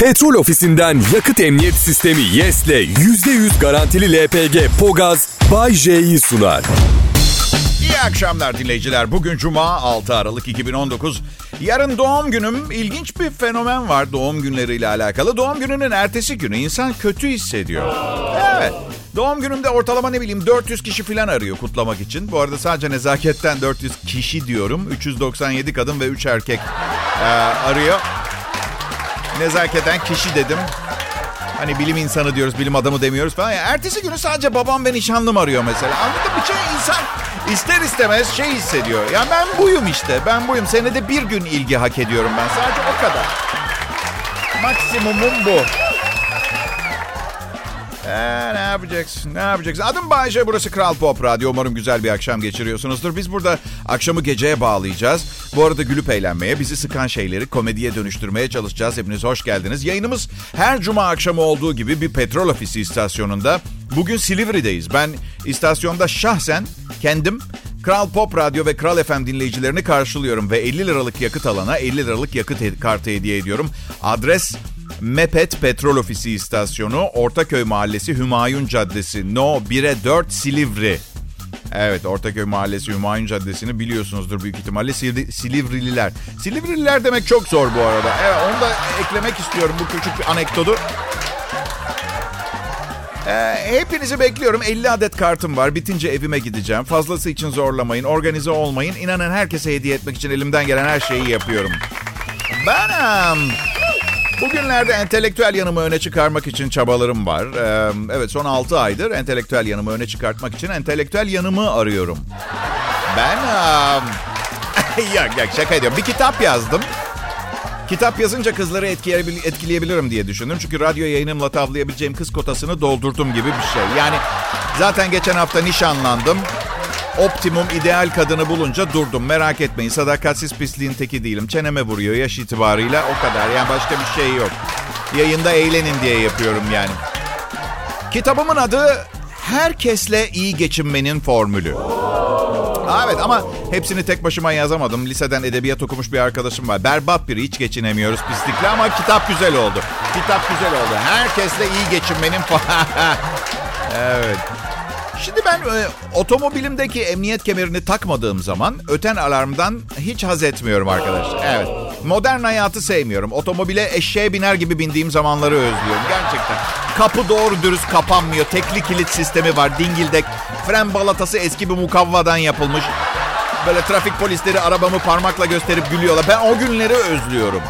Petrol ofisinden yakıt emniyet sistemi YES'le %100 garantili LPG Pogaz Bay J'yi sunar. İyi akşamlar dinleyiciler. Bugün Cuma 6 Aralık 2019. Yarın doğum günüm. İlginç bir fenomen var doğum günleriyle alakalı. Doğum gününün ertesi günü insan kötü hissediyor. Evet. Doğum günümde ortalama ne bileyim 400 kişi falan arıyor kutlamak için. Bu arada sadece nezaketten 400 kişi diyorum. 397 kadın ve 3 erkek e, arıyor. Nezaketen kişi dedim. Hani bilim insanı diyoruz, bilim adamı demiyoruz falan. Ya, ertesi günü sadece babam ve nişanlım arıyor mesela. Anladın mı? Şey insan ister istemez şey hissediyor. Ya ben buyum işte, ben buyum. Senede bir gün ilgi hak ediyorum ben. Sadece o kadar. Maksimumum bu. Ee, ne yapacaksın? Ne yapacaksın? Adım Bayece, burası Kral Pop Radyo. Umarım güzel bir akşam geçiriyorsunuzdur. Biz burada akşamı geceye bağlayacağız. Bu arada gülüp eğlenmeye, bizi sıkan şeyleri komediye dönüştürmeye çalışacağız. Hepiniz hoş geldiniz. Yayınımız her cuma akşamı olduğu gibi bir petrol ofisi istasyonunda. Bugün Silivri'deyiz. Ben istasyonda şahsen kendim Kral Pop Radyo ve Kral FM dinleyicilerini karşılıyorum ve 50 liralık yakıt alana 50 liralık yakıt kartı hediye ediyorum. Adres Mepet Petrol Ofisi İstasyonu, Ortaköy Mahallesi, Hümayun Caddesi, No 1'e 4 Silivri. Evet, Ortaköy Mahallesi, Hümayun Caddesi'ni biliyorsunuzdur büyük ihtimalle. Sil- Silivrililer. Silivrililer demek çok zor bu arada. Evet, onu da eklemek istiyorum bu küçük bir anekdotu. Ee, hepinizi bekliyorum. 50 adet kartım var. Bitince evime gideceğim. Fazlası için zorlamayın, organize olmayın. İnanın herkese hediye etmek için elimden gelen her şeyi yapıyorum. Benim. Bugünlerde entelektüel yanımı öne çıkarmak için çabalarım var. Ee, evet son 6 aydır entelektüel yanımı öne çıkartmak için entelektüel yanımı arıyorum. Ben... Um... ya, ya şaka ediyorum. Bir kitap yazdım. Kitap yazınca kızları etkileyebilirim diye düşündüm. Çünkü radyo yayınımla tavlayabileceğim kız kotasını doldurdum gibi bir şey. Yani zaten geçen hafta nişanlandım. Optimum ideal kadını bulunca durdum. Merak etmeyin sadakatsiz pisliğin teki değilim. Çeneme vuruyor yaş itibarıyla o kadar. Yani başka bir şey yok. Yayında eğlenin diye yapıyorum yani. Kitabımın adı Herkesle iyi geçinmenin formülü. Evet ama hepsini tek başıma yazamadım. Liseden edebiyat okumuş bir arkadaşım var. Berbat biri hiç geçinemiyoruz pislikle ama kitap güzel oldu. Kitap güzel oldu. Herkesle iyi geçinmenin... evet. Şimdi ben e, otomobilimdeki emniyet kemerini takmadığım zaman öten alarmdan hiç haz etmiyorum arkadaşlar. Evet. Modern hayatı sevmiyorum. Otomobile eşeğe biner gibi bindiğim zamanları özlüyorum. Gerçekten. Kapı doğru dürüst kapanmıyor. Tekli kilit sistemi var. Dingildek. Fren balatası eski bir mukavvadan yapılmış. Böyle trafik polisleri arabamı parmakla gösterip gülüyorlar. Ben o günleri özlüyorum.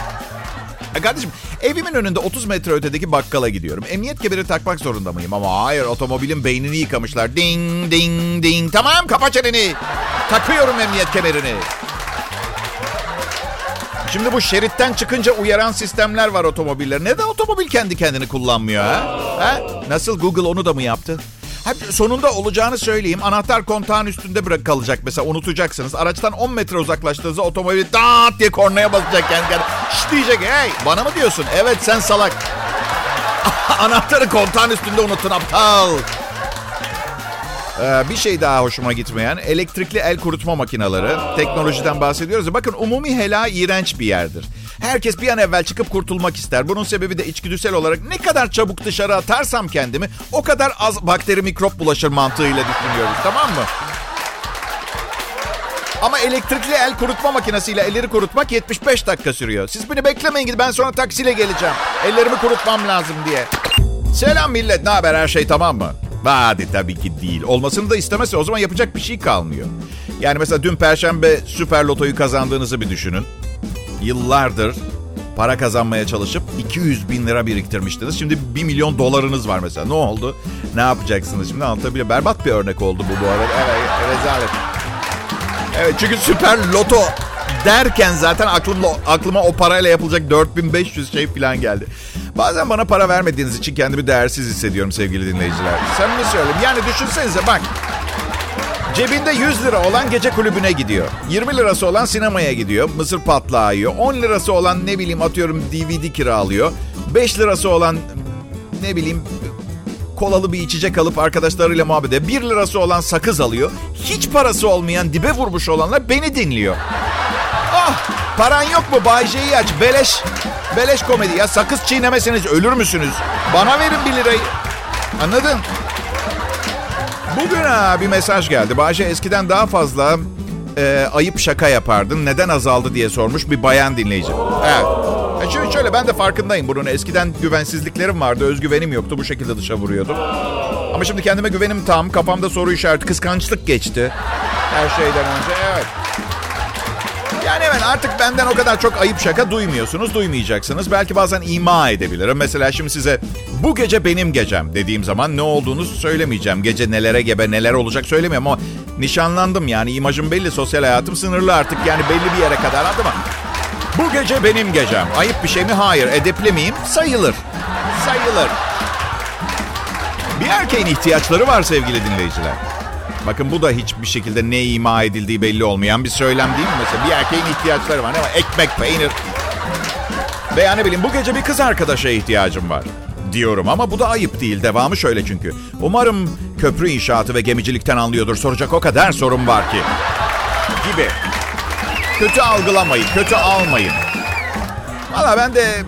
Ya kardeşim evimin önünde 30 metre ötedeki bakkala gidiyorum. Emniyet kemeri takmak zorunda mıyım? Ama hayır otomobilin beynini yıkamışlar. Ding ding ding. Tamam kapa çeneni. Takıyorum emniyet kemerini. Şimdi bu şeritten çıkınca uyaran sistemler var otomobiller. Neden otomobil kendi kendini kullanmıyor ha? ha? Nasıl Google onu da mı yaptı? sonunda olacağını söyleyeyim. Anahtar kontağın üstünde bırak kalacak mesela unutacaksınız. Araçtan 10 metre uzaklaştığınızda otomobil dağıt diye kornaya basacak kendine. Diyecek hey bana mı diyorsun? Evet sen salak. Anahtarı kontağın üstünde unuttun aptal. Ee, bir şey daha hoşuma gitmeyen elektrikli el kurutma makineleri. Teknolojiden bahsediyoruz. Bakın umumi hela iğrenç bir yerdir. Herkes bir an evvel çıkıp kurtulmak ister. Bunun sebebi de içgüdüsel olarak ne kadar çabuk dışarı atarsam kendimi o kadar az bakteri mikrop bulaşır mantığıyla düşünüyoruz tamam mı? Ama elektrikli el kurutma makinesiyle elleri kurutmak 75 dakika sürüyor. Siz beni beklemeyin gidin ben sonra taksiyle geleceğim. Ellerimi kurutmam lazım diye. Selam millet ne haber her şey tamam mı? Hadi tabii ki değil. Olmasını da istemezse o zaman yapacak bir şey kalmıyor. Yani mesela dün Perşembe Süper Loto'yu kazandığınızı bir düşünün. Yıllardır para kazanmaya çalışıp 200 bin lira biriktirmiştiniz. Şimdi 1 milyon dolarınız var mesela. Ne oldu? Ne yapacaksınız şimdi anlatabiliyor. Berbat bir örnek oldu bu bu arada. Evet rezalet. Evet çünkü Süper Loto derken zaten aklımda, aklıma o parayla yapılacak 4500 şey falan geldi. Bazen bana para vermediğiniz için kendimi değersiz hissediyorum sevgili dinleyiciler. Sen mi söyleyeyim? Yani düşünsenize bak. Cebinde 100 lira olan gece kulübüne gidiyor. 20 lirası olan sinemaya gidiyor. Mısır patlağı yiyor. 10 lirası olan ne bileyim atıyorum DVD kiralıyor. 5 lirası olan ne bileyim kolalı bir içecek alıp arkadaşlarıyla muhabbet ediyor. 1 lirası olan sakız alıyor. Hiç parası olmayan dibe vurmuş olanlar beni dinliyor. Ah paran yok mu Bay aç beleş. Beleş komedi. Ya sakız çiğnemeseniz ölür müsünüz? Bana verin bir lirayı. Anladın? Bugün ha, bir mesaj geldi. Bahçe eskiden daha fazla e, ayıp şaka yapardın. Neden azaldı diye sormuş bir bayan dinleyici. Evet. E şimdi şöyle ben de farkındayım bunun. Eskiden güvensizliklerim vardı. Özgüvenim yoktu. Bu şekilde dışa vuruyordum. Ama şimdi kendime güvenim tam. Kafamda soru işareti. Kıskançlık geçti. Her şeyden önce. Evet. Yani evet artık benden o kadar çok ayıp şaka duymuyorsunuz, duymayacaksınız. Belki bazen ima edebilirim. Mesela şimdi size bu gece benim gecem dediğim zaman ne olduğunu söylemeyeceğim. Gece nelere gebe neler olacak söylemiyorum ama nişanlandım yani imajım belli, sosyal hayatım sınırlı artık yani belli bir yere kadar anladın mı? Bu gece benim gecem. Ayıp bir şey mi? Hayır. Edepli miyim? Sayılır. Sayılır. Bir erkeğin ihtiyaçları var sevgili dinleyiciler. Bakın bu da hiçbir şekilde ne ima edildiği belli olmayan bir söylem değil mi? Mesela bir erkeğin ihtiyaçları var. Ne var? Ekmek, peynir. Veya ne bileyim bu gece bir kız arkadaşa ihtiyacım var. Diyorum ama bu da ayıp değil. Devamı şöyle çünkü. Umarım köprü inşaatı ve gemicilikten anlıyordur. Soracak o kadar sorun var ki. Gibi. Kötü algılamayın, kötü almayın. Valla ben de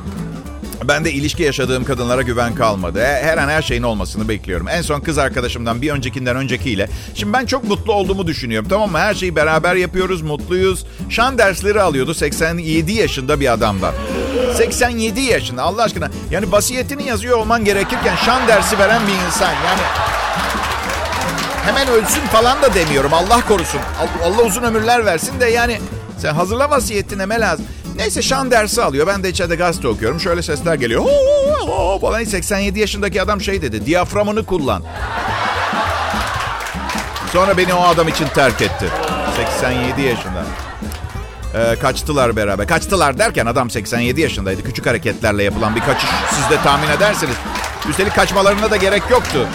ben de ilişki yaşadığım kadınlara güven kalmadı. Her an her şeyin olmasını bekliyorum. En son kız arkadaşımdan bir öncekinden öncekiyle. Şimdi ben çok mutlu olduğumu düşünüyorum. Tamam mı? Her şeyi beraber yapıyoruz, mutluyuz. Şan dersleri alıyordu 87 yaşında bir adamdan. 87 yaşında Allah aşkına. Yani vasiyetini yazıyor olman gerekirken şan dersi veren bir insan. Yani hemen ölsün falan da demiyorum. Allah korusun. Allah uzun ömürler versin de yani sen hazırla vasiyetini neme lazım. Neyse şan dersi alıyor. Ben de içeride gazete okuyorum. Şöyle sesler geliyor. Hoo, hoo, falan 87 yaşındaki adam şey dedi. Diyaframını kullan. Sonra beni o adam için terk etti. 87 yaşında. Ee, kaçtılar beraber. Kaçtılar derken adam 87 yaşındaydı. Küçük hareketlerle yapılan bir kaçış siz de tahmin edersiniz. Üstelik kaçmalarına da gerek yoktu.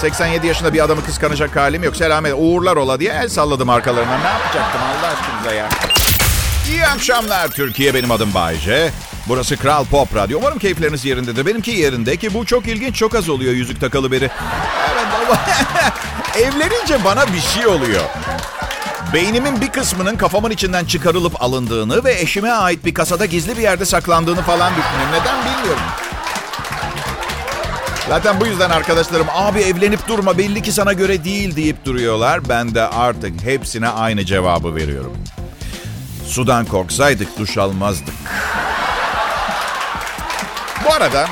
87 yaşında bir adamı kıskanacak halim yok. Selamet uğurlar ola diye el salladım arkalarına. Ne yapacaktım Allah aşkınıza ya. İyi akşamlar Türkiye. Benim adım Bayce. Burası Kral Pop Radyo. Umarım keyifleriniz yerindedir. Benimki yerinde ki bu çok ilginç, çok az oluyor yüzük takalı ama evlenince bana bir şey oluyor. Beynimin bir kısmının kafamın içinden çıkarılıp alındığını ve eşime ait bir kasada gizli bir yerde saklandığını falan düşünüyorum. Neden bilmiyorum. Zaten bu yüzden arkadaşlarım abi evlenip durma belli ki sana göre değil deyip duruyorlar. Ben de artık hepsine aynı cevabı veriyorum. Sudan korksaydık duş almazdık. Bu arada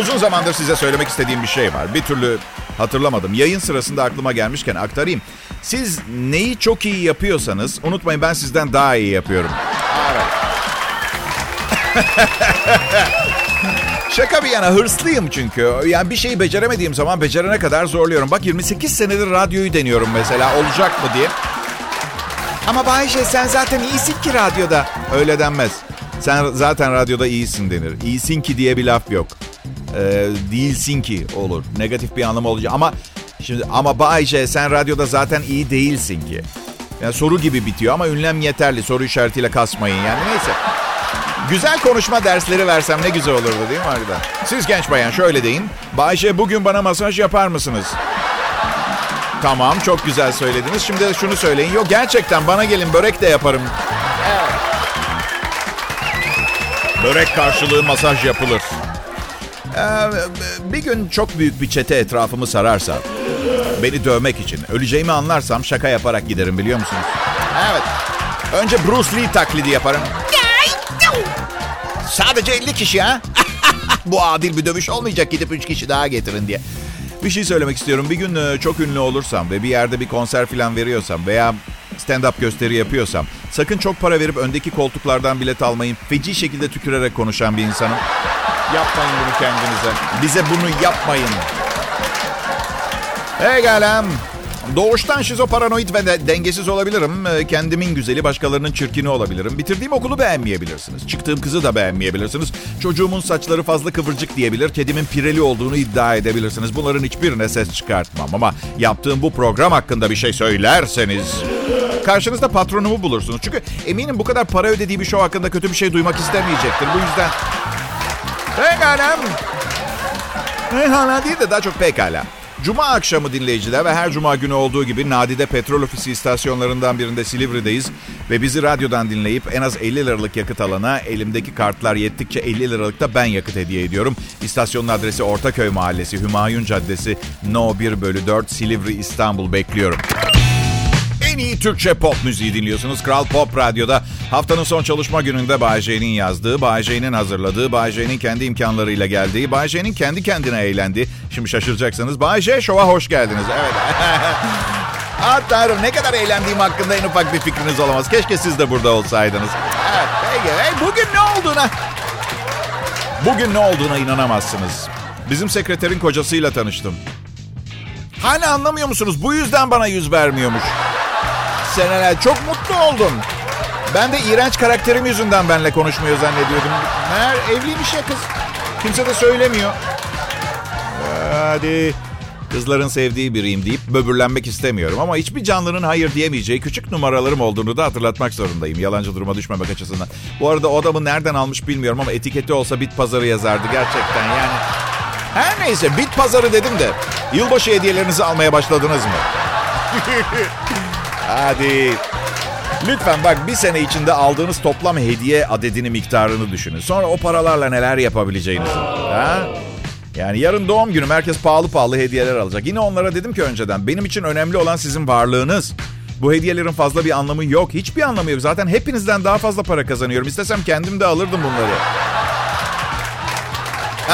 uzun zamandır size söylemek istediğim bir şey var. Bir türlü hatırlamadım. Yayın sırasında aklıma gelmişken aktarayım. Siz neyi çok iyi yapıyorsanız unutmayın ben sizden daha iyi yapıyorum. Evet. Şaka bir yana hırslıyım çünkü. Yani bir şeyi beceremediğim zaman becerene kadar zorluyorum. Bak 28 senedir radyoyu deniyorum mesela olacak mı diye. Ama Bayşe sen zaten iyisin ki radyoda. Öyle denmez. Sen zaten radyoda iyisin denir. İyisin ki diye bir laf yok. Ee, değilsin ki olur. Negatif bir anlamı olacak. Ama şimdi ama Bayşe sen radyoda zaten iyi değilsin ki. Yani soru gibi bitiyor ama ünlem yeterli. Soru işaretiyle kasmayın yani neyse. Güzel konuşma dersleri versem ne güzel olurdu değil mi arkadaşlar? Siz genç bayan şöyle deyin. Bayşe bugün bana masaj yapar mısınız? Tamam çok güzel söylediniz. Şimdi de şunu söyleyin. Yok gerçekten bana gelin börek de yaparım. Evet. Börek karşılığı masaj yapılır. Ee, bir gün çok büyük bir çete etrafımı sararsa, beni dövmek için öleceğimi anlarsam şaka yaparak giderim biliyor musunuz? Evet. Önce Bruce Lee taklidi yaparım. Sadece 50 kişi ha? Bu adil bir dövüş olmayacak gidip 3 kişi daha getirin diye. Bir şey söylemek istiyorum. Bir gün e, çok ünlü olursam ve bir yerde bir konser falan veriyorsam veya stand-up gösteri yapıyorsam sakın çok para verip öndeki koltuklardan bilet almayın. Feci şekilde tükürerek konuşan bir insanım. Yapmayın bunu kendinize. Bize bunu yapmayın. Hey gelem. Doğuştan şizoparanoid ve de dengesiz olabilirim. Ee, kendimin güzeli, başkalarının çirkini olabilirim. Bitirdiğim okulu beğenmeyebilirsiniz. Çıktığım kızı da beğenmeyebilirsiniz. Çocuğumun saçları fazla kıvırcık diyebilir. Kedimin pireli olduğunu iddia edebilirsiniz. Bunların hiçbirine ses çıkartmam. Ama yaptığım bu program hakkında bir şey söylerseniz... Karşınızda patronumu bulursunuz. Çünkü eminim bu kadar para ödediği bir show hakkında kötü bir şey duymak istemeyecektir. Bu yüzden... Pekala. Pekala değil de daha çok pekala. Cuma akşamı dinleyiciler ve her cuma günü olduğu gibi Nadide Petrol Ofisi istasyonlarından birinde Silivri'deyiz. Ve bizi radyodan dinleyip en az 50 liralık yakıt alana elimdeki kartlar yettikçe 50 liralık da ben yakıt hediye ediyorum. İstasyonun adresi Ortaköy Mahallesi, Hümayun Caddesi, No 1 bölü 4 Silivri İstanbul bekliyorum. En iyi Türkçe pop müziği dinliyorsunuz. Kral Pop Radyo'da haftanın son çalışma gününde Bay J'nin yazdığı, Bay J'nin hazırladığı, Bay J'nin kendi imkanlarıyla geldiği, Bay J'nin kendi kendine eğlendiği. Şimdi şaşıracaksınız. Bay J Show'a hoş geldiniz. Evet. ah ne kadar eğlendiğim hakkında en ufak bir fikriniz olamaz. Keşke siz de burada olsaydınız. Evet peki. Hey, bugün ne olduğuna... Bugün ne olduğuna inanamazsınız. Bizim sekreterin kocasıyla tanıştım. Hala anlamıyor musunuz? Bu yüzden bana yüz vermiyormuş seneler. Çok mutlu oldum. Ben de iğrenç karakterim yüzünden benle konuşmuyor zannediyordum. Meğer evliymiş ya kız. Kimse de söylemiyor. Hadi kızların sevdiği biriyim deyip böbürlenmek istemiyorum. Ama hiçbir canlının hayır diyemeyeceği küçük numaralarım olduğunu da hatırlatmak zorundayım. Yalancı duruma düşmemek açısından. Bu arada o adamı nereden almış bilmiyorum ama etiketi olsa bit pazarı yazardı gerçekten yani. Her neyse bit pazarı dedim de yılbaşı hediyelerinizi almaya başladınız mı? Hadi. Lütfen bak bir sene içinde aldığınız toplam hediye adedini miktarını düşünün. Sonra o paralarla neler yapabileceğinizi. Ha? Yani yarın doğum günüm herkes pahalı pahalı hediyeler alacak. Yine onlara dedim ki önceden benim için önemli olan sizin varlığınız. Bu hediyelerin fazla bir anlamı yok. Hiçbir anlamı yok. Zaten hepinizden daha fazla para kazanıyorum. İstesem kendim de alırdım bunları. Aa,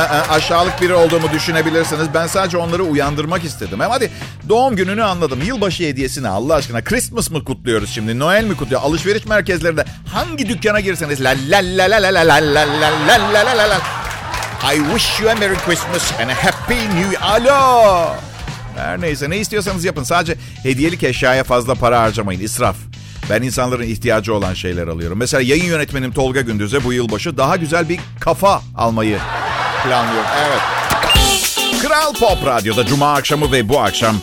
aa, aşağılık biri olduğumu düşünebilirsiniz. Ben sadece onları uyandırmak istedim. Hem hadi doğum gününü anladım. Yılbaşı hediyesini Allah aşkına. Christmas mı kutluyoruz şimdi? Noel mi kutluyor? Alışveriş merkezlerinde hangi dükkana girseniz la la la la la la la la la la la la I wish you a Merry Christmas and a Happy New. Alo. Her neyse ne istiyorsanız yapın. Sadece hediyelik eşyaya fazla para harcamayın. İsraf. Ben insanların ihtiyacı olan şeyler alıyorum. Mesela yayın yönetmenim Tolga Gündüz'e bu yılbaşı daha güzel bir kafa almayı planlıyorum. Evet. Kral Pop Radyo'da Cuma akşamı ve bu akşam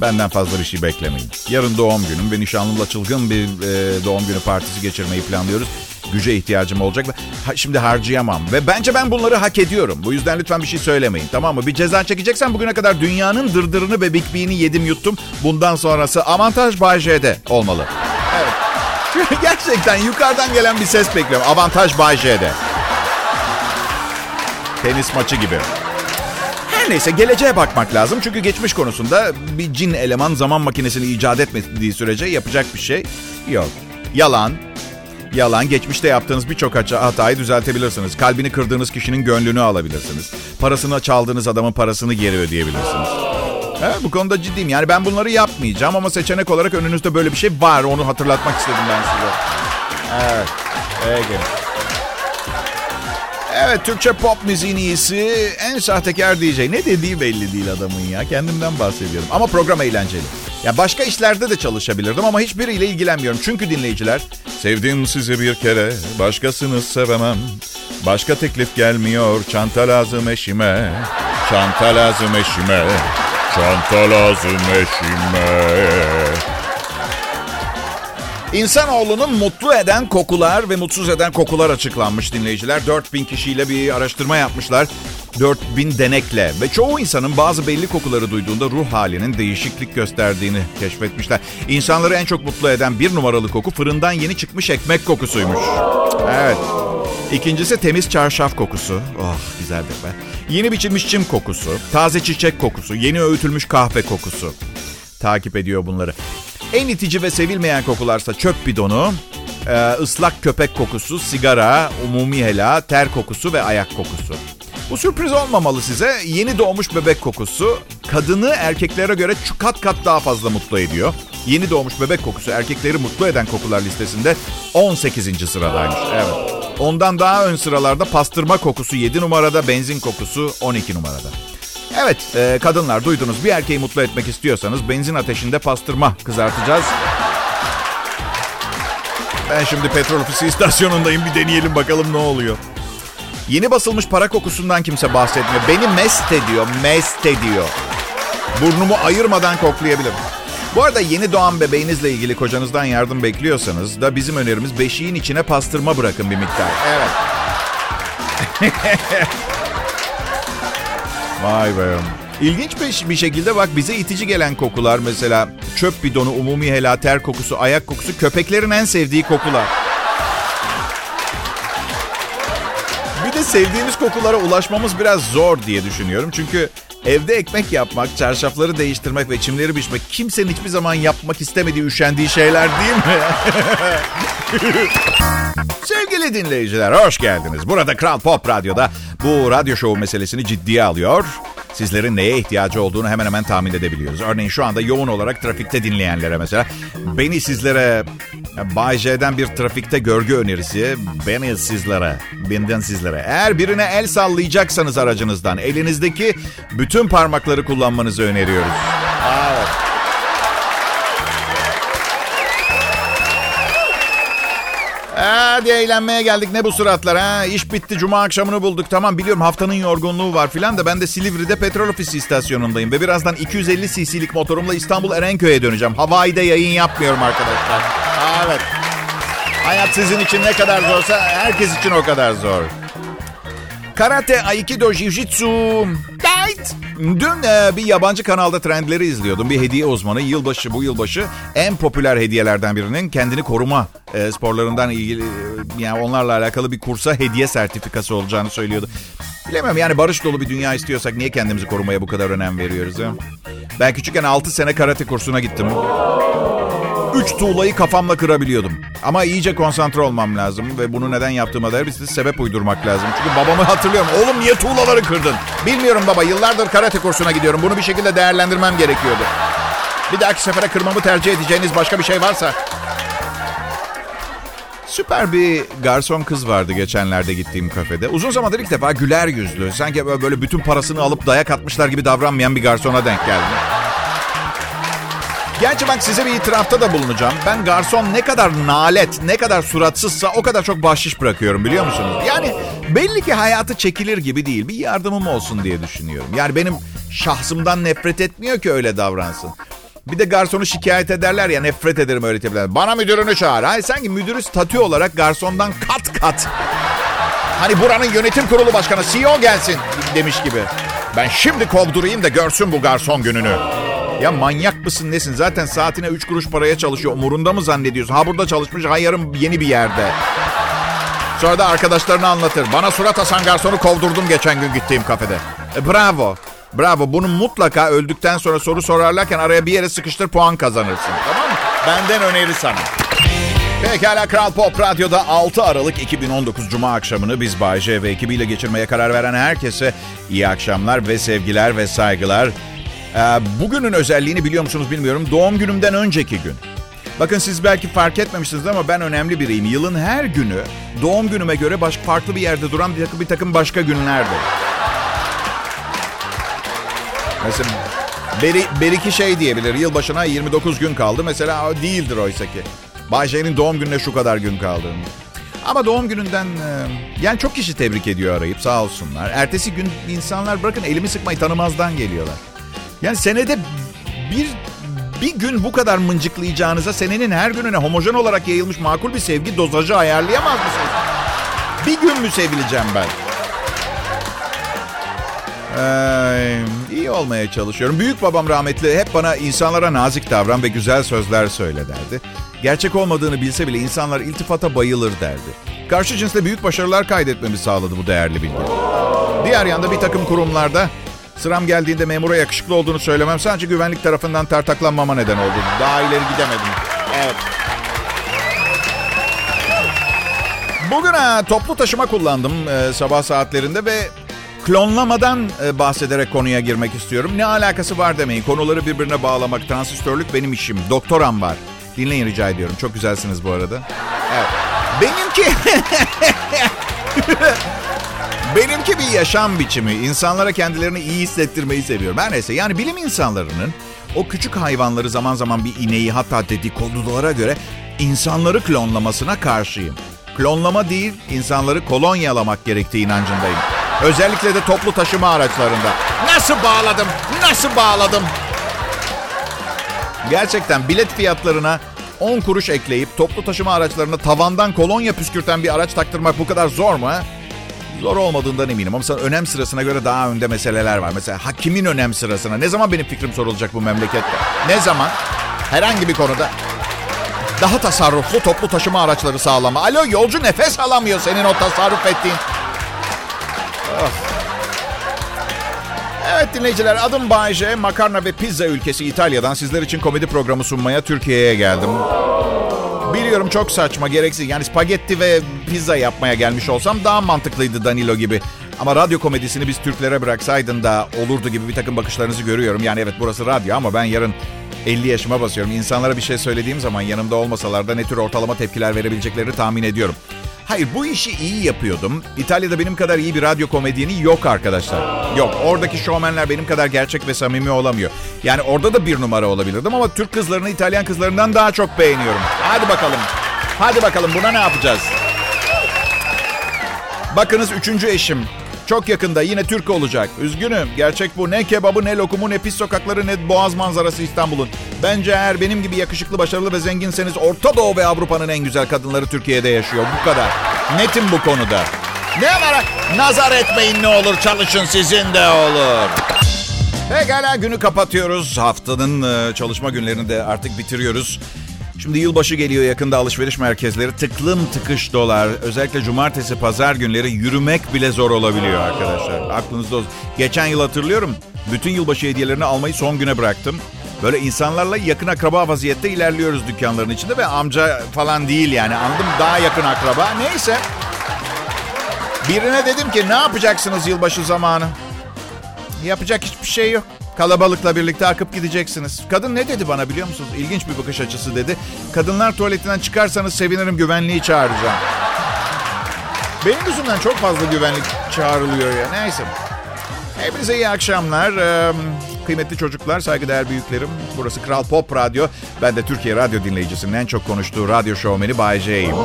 benden fazla bir şey beklemeyin. Yarın doğum günüm ve nişanlımla çılgın bir e, doğum günü partisi geçirmeyi planlıyoruz. Güce ihtiyacım olacak ha, şimdi harcayamam. Ve bence ben bunları hak ediyorum. Bu yüzden lütfen bir şey söylemeyin tamam mı? Bir ceza çekeceksen bugüne kadar dünyanın dırdırını ve Big B'ni yedim yuttum. Bundan sonrası avantaj Bay J'de olmalı. Evet. Gerçekten yukarıdan gelen bir ses bekliyorum. Avantaj Bay. Tenis maçı gibi. Her neyse geleceğe bakmak lazım. Çünkü geçmiş konusunda bir cin eleman zaman makinesini icat etmediği sürece yapacak bir şey yok. Yalan, Yalan, geçmişte yaptığınız birçok hatayı düzeltebilirsiniz. Kalbini kırdığınız kişinin gönlünü alabilirsiniz. Parasını çaldığınız adamın parasını geri ödeyebilirsiniz. He, bu konuda ciddiyim. Yani ben bunları yapmayacağım ama seçenek olarak önünüzde böyle bir şey var. Onu hatırlatmak istedim ben size. Evet. Peki. Evet, Türkçe pop müziğin iyisi en sahtekar DJ. Ne dediği belli değil adamın ya. Kendimden bahsediyorum. Ama program eğlenceli. Ya başka işlerde de çalışabilirdim ama hiçbiriyle ilgilenmiyorum. Çünkü dinleyiciler, sevdim sizi bir kere, başkasını sevemem. Başka teklif gelmiyor, çanta lazım eşime. Çanta lazım eşime. Çanta lazım eşime. İnsanoğlunun mutlu eden kokular ve mutsuz eden kokular açıklanmış dinleyiciler. 4000 kişiyle bir araştırma yapmışlar. 4000 denekle ve çoğu insanın bazı belli kokuları duyduğunda ruh halinin değişiklik gösterdiğini keşfetmişler. İnsanları en çok mutlu eden bir numaralı koku fırından yeni çıkmış ekmek kokusuymuş. Evet. İkincisi temiz çarşaf kokusu. Oh güzeldir be. Yeni biçilmiş çim kokusu, taze çiçek kokusu, yeni öğütülmüş kahve kokusu. Takip ediyor bunları. En itici ve sevilmeyen kokularsa çöp bidonu, ıslak köpek kokusu, sigara, umumi hela, ter kokusu ve ayak kokusu. Bu sürpriz olmamalı size. Yeni doğmuş bebek kokusu kadını erkeklere göre kat kat daha fazla mutlu ediyor. Yeni doğmuş bebek kokusu erkekleri mutlu eden kokular listesinde 18. sıradaymış. Evet. Ondan daha ön sıralarda pastırma kokusu 7 numarada, benzin kokusu 12 numarada. Evet e, kadınlar duydunuz bir erkeği mutlu etmek istiyorsanız benzin ateşinde pastırma kızartacağız. Ben şimdi petrol ofisi istasyonundayım bir deneyelim bakalım ne oluyor. Yeni basılmış para kokusundan kimse bahsetmiyor. Beni mest ediyor, mest ediyor. Burnumu ayırmadan koklayabilirim. Bu arada yeni doğan bebeğinizle ilgili kocanızdan yardım bekliyorsanız da bizim önerimiz beşiğin içine pastırma bırakın bir miktar. Evet. Vay be. İlginç bir, şekilde bak bize itici gelen kokular mesela çöp bidonu, umumi helal, ter kokusu, ayak kokusu köpeklerin en sevdiği kokular. Bir de sevdiğimiz kokulara ulaşmamız biraz zor diye düşünüyorum. Çünkü evde ekmek yapmak, çarşafları değiştirmek ve çimleri biçmek kimsenin hiçbir zaman yapmak istemediği, üşendiği şeyler değil mi? Sevgili dinleyiciler hoş geldiniz. Burada Kral Pop Radyo'da bu radyo şovu meselesini ciddiye alıyor. Sizlerin neye ihtiyacı olduğunu hemen hemen tahmin edebiliyoruz. Örneğin şu anda yoğun olarak trafikte dinleyenlere mesela beni sizlere Bay J'den bir trafikte görgü önerisi. Beni sizlere, benden sizlere. Eğer birine el sallayacaksanız aracınızdan elinizdeki bütün parmakları kullanmanızı öneriyoruz. Evet. Hadi eğlenmeye geldik ne bu suratlar ha? İş bitti cuma akşamını bulduk tamam biliyorum haftanın yorgunluğu var filan da ben de Silivri'de petrol ofisi istasyonundayım. Ve birazdan 250 cc'lik motorumla İstanbul Erenköy'e döneceğim. Hawaii'de yayın yapmıyorum arkadaşlar. Evet. Hayat sizin için ne kadar zorsa herkes için o kadar zor. Karate, Aikido, Jiu-Jitsu. Right. Dün e, bir yabancı kanalda trendleri izliyordum. Bir hediye uzmanı yılbaşı bu yılbaşı en popüler hediyelerden birinin kendini koruma e, sporlarından ilgili e, yani onlarla alakalı bir kursa hediye sertifikası olacağını söylüyordu. Bilemem yani barış dolu bir dünya istiyorsak niye kendimizi korumaya bu kadar önem veriyoruz? Ha? Ben küçükken 6 sene karate kursuna gittim. Üç tuğlayı kafamla kırabiliyordum. Ama iyice konsantre olmam lazım ve bunu neden yaptığıma dair bir sebep uydurmak lazım. Çünkü babamı hatırlıyorum. Oğlum niye tuğlaları kırdın? Bilmiyorum baba. Yıllardır karate kursuna gidiyorum. Bunu bir şekilde değerlendirmem gerekiyordu. Bir dahaki sefere kırmamı tercih edeceğiniz başka bir şey varsa... Süper bir garson kız vardı geçenlerde gittiğim kafede. Uzun zamandır ilk defa güler yüzlü. Sanki böyle bütün parasını alıp dayak atmışlar gibi davranmayan bir garsona denk geldim. Gerçi bak size bir itirafta da bulunacağım. Ben garson ne kadar nalet, ne kadar suratsızsa o kadar çok bahşiş bırakıyorum biliyor musunuz? Yani belli ki hayatı çekilir gibi değil. Bir yardımım olsun diye düşünüyorum. Yani benim şahsımdan nefret etmiyor ki öyle davransın. Bir de garsonu şikayet ederler ya nefret ederim öyle tipler. Bana müdürünü çağır. Hayır sanki müdürü statü olarak garsondan kat kat. Hani buranın yönetim kurulu başkanı CEO gelsin demiş gibi. Ben şimdi kovdurayım da görsün bu garson gününü. Ya manyak mısın nesin? Zaten saatine 3 kuruş paraya çalışıyor. Umurunda mı zannediyorsun? Ha burada çalışmış, ha yarın yeni bir yerde. Sonra da arkadaşlarına anlatır. Bana surat asan garsonu kovdurdum geçen gün gittiğim kafede. E, bravo. Bravo. Bunu mutlaka öldükten sonra soru sorarlarken araya bir yere sıkıştır puan kazanırsın. Tamam mı? Benden öneri sana. Pekala Kral Pop Radyo'da 6 Aralık 2019 Cuma akşamını biz Bay J ve ekibiyle geçirmeye karar veren herkese iyi akşamlar ve sevgiler ve saygılar. Ee, bugünün özelliğini biliyor musunuz bilmiyorum. Doğum günümden önceki gün. Bakın siz belki fark etmemişsiniz ama ben önemli biriyim. Yılın her günü doğum günüme göre başka farklı bir yerde duran bir takım, bir takım başka günlerdir. Mesela Beri, Beriki şey diyebilir. Yılbaşına 29 gün kaldı. Mesela değildir oysa ki. Bayşe'nin doğum gününe şu kadar gün kaldı. Ama doğum gününden yani çok kişi tebrik ediyor arayıp sağ olsunlar. Ertesi gün insanlar bırakın elimi sıkmayı tanımazdan geliyorlar. Yani senede bir bir gün bu kadar mıncıklayacağınıza senenin her gününe homojen olarak yayılmış makul bir sevgi dozajı ayarlayamaz mısınız? Bir gün mü sevileceğim ben? Ee, iyi olmaya çalışıyorum. Büyük babam rahmetli hep bana insanlara nazik davran ve güzel sözler söyle derdi. Gerçek olmadığını bilse bile insanlar iltifata bayılır derdi. Karşı cinsle büyük başarılar kaydetmemi sağladı bu değerli bilgi. Diğer yanda bir takım kurumlarda Sıram geldiğinde memura yakışıklı olduğunu söylemem sadece güvenlik tarafından tartaklanmama neden oldu. Daha ileri gidemedim. Evet. Bugün ha, toplu taşıma kullandım e, sabah saatlerinde ve klonlamadan e, bahsederek konuya girmek istiyorum. Ne alakası var demeyin. Konuları birbirine bağlamak, transistörlük benim işim. Doktoram var. Dinleyin rica ediyorum. Çok güzelsiniz bu arada. Evet. Benimki... Benimki bir yaşam biçimi. İnsanlara kendilerini iyi hissettirmeyi seviyorum. Her neyse yani bilim insanlarının o küçük hayvanları zaman zaman bir ineği hatta dedikodulara göre insanları klonlamasına karşıyım. Klonlama değil, insanları kolonyalamak gerektiği inancındayım. Özellikle de toplu taşıma araçlarında. Nasıl bağladım? Nasıl bağladım? Gerçekten bilet fiyatlarına 10 kuruş ekleyip toplu taşıma araçlarına tavandan kolonya püskürten bir araç taktırmak bu kadar zor mu? Ha? Zor olmadığından eminim ama mesela önem sırasına göre daha önde meseleler var. Mesela hakimin önem sırasına. Ne zaman benim fikrim sorulacak bu memlekette? Ne zaman? Herhangi bir konuda. Daha tasarruflu toplu taşıma araçları sağlama. Alo yolcu nefes alamıyor senin o tasarruf ettiğin. Oh. Evet dinleyiciler adım Bayce. Makarna ve pizza ülkesi İtalya'dan sizler için komedi programı sunmaya Türkiye'ye geldim. Biliyorum çok saçma, gereksiz. Yani spagetti ve pizza yapmaya gelmiş olsam daha mantıklıydı Danilo gibi. Ama radyo komedisini biz Türklere bıraksaydın da olurdu gibi bir takım bakışlarınızı görüyorum. Yani evet burası radyo ama ben yarın 50 yaşıma basıyorum. İnsanlara bir şey söylediğim zaman yanımda olmasalar da ne tür ortalama tepkiler verebileceklerini tahmin ediyorum. Hayır bu işi iyi yapıyordum. İtalya'da benim kadar iyi bir radyo komedyeni yok arkadaşlar. Yok oradaki şovmenler benim kadar gerçek ve samimi olamıyor. Yani orada da bir numara olabilirdim ama Türk kızlarını İtalyan kızlarından daha çok beğeniyorum. Hadi bakalım. Hadi bakalım buna ne yapacağız? Bakınız üçüncü eşim. Çok yakında yine Türk olacak. Üzgünüm. Gerçek bu. Ne kebabı, ne lokumu, ne pis sokakları, ne boğaz manzarası İstanbul'un. Bence eğer benim gibi yakışıklı, başarılı ve zenginseniz Orta Doğu ve Avrupa'nın en güzel kadınları Türkiye'de yaşıyor. Bu kadar. Netim bu konuda. Ne var? Nazar etmeyin ne olur. Çalışın sizin de olur. Pekala günü kapatıyoruz. Haftanın e, çalışma günlerini de artık bitiriyoruz. Şimdi yılbaşı geliyor yakında alışveriş merkezleri tıklım tıkış dolar. Özellikle cumartesi pazar günleri yürümek bile zor olabiliyor arkadaşlar. Aklınızda olsun. Geçen yıl hatırlıyorum. Bütün yılbaşı hediyelerini almayı son güne bıraktım. Böyle insanlarla yakın akraba vaziyette ilerliyoruz dükkanların içinde ve amca falan değil yani anladım daha yakın akraba. Neyse. Birine dedim ki ne yapacaksınız yılbaşı zamanı? Yapacak hiçbir şey yok. Kalabalıkla birlikte akıp gideceksiniz. Kadın ne dedi bana biliyor musunuz? İlginç bir bakış açısı dedi. Kadınlar tuvaletinden çıkarsanız sevinirim güvenliği çağıracağım. Benim yüzümden çok fazla güvenlik çağrılıyor ya. Neyse. Hepinize iyi akşamlar. Ee, kıymetli çocuklar, saygıdeğer büyüklerim. Burası Kral Pop Radyo. Ben de Türkiye radyo dinleyicisinin en çok konuştuğu radyo şovmeni Bay J'yim.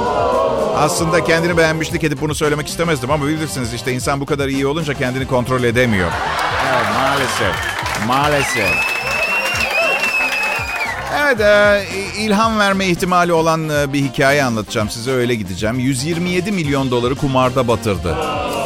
Aslında kendini beğenmişlik edip bunu söylemek istemezdim ama bilirsiniz işte insan bu kadar iyi olunca kendini kontrol edemiyor. Evet maalesef. Maalesef. Evet, e, ilham verme ihtimali olan e, bir hikaye anlatacağım size öyle gideceğim. 127 milyon doları kumarda batırdı.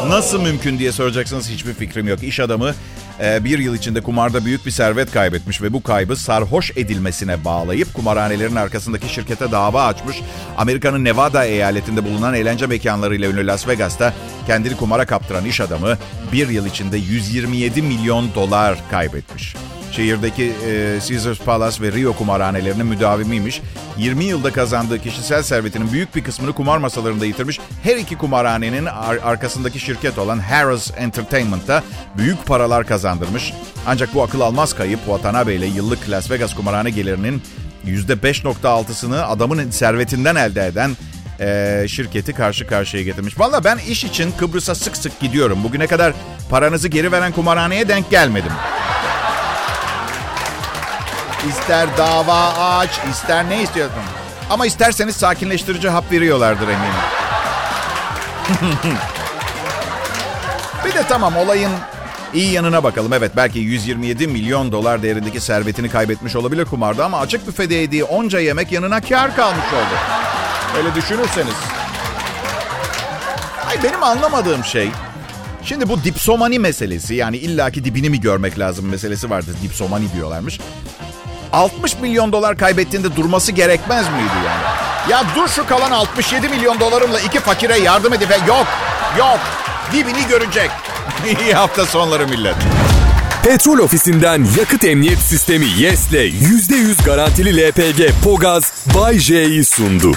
Nasıl mümkün diye soracaksınız hiçbir fikrim yok. İş adamı bir yıl içinde kumarda büyük bir servet kaybetmiş ve bu kaybı sarhoş edilmesine bağlayıp kumarhanelerin arkasındaki şirkete dava açmış. Amerika'nın Nevada eyaletinde bulunan eğlence mekanlarıyla ünlü Las Vegas'ta kendini kumara kaptıran iş adamı bir yıl içinde 127 milyon dolar kaybetmiş. Şehirdeki e, Caesars Palace ve Rio kumarhanelerinin müdavimiymiş. 20 yılda kazandığı kişisel servetinin büyük bir kısmını kumar masalarında yitirmiş. Her iki kumarhanenin ar- arkasındaki şirket olan Harris Entertainment'ta büyük paralar kazandırmış. Ancak bu akıl almaz kayıp Watanabe ile yıllık Las Vegas kumarhane gelirinin %5.6'sını adamın servetinden elde eden e, şirketi karşı karşıya getirmiş. Valla ben iş için Kıbrıs'a sık sık gidiyorum. Bugüne kadar paranızı geri veren kumarhaneye denk gelmedim. İster dava aç, ister ne istiyorsun. Ama isterseniz sakinleştirici hap veriyorlardır eminim. bir de tamam olayın iyi yanına bakalım. Evet belki 127 milyon dolar değerindeki servetini kaybetmiş olabilir kumarda ama açık büfede yediği onca yemek yanına kar kalmış oldu. Öyle düşünürseniz. Ay benim anlamadığım şey Şimdi bu dipsomani meselesi yani illaki dibini mi görmek lazım meselesi vardır. Dipsomani diyorlarmış. 60 milyon dolar kaybettiğinde durması gerekmez miydi yani? Ya dur şu kalan 67 milyon dolarımla iki fakire yardım edip yok yok dibini görecek. İyi hafta sonları millet. Petrol ofisinden yakıt emniyet sistemi YES'le %100 garantili LPG Pogaz Bay J'yi sundu.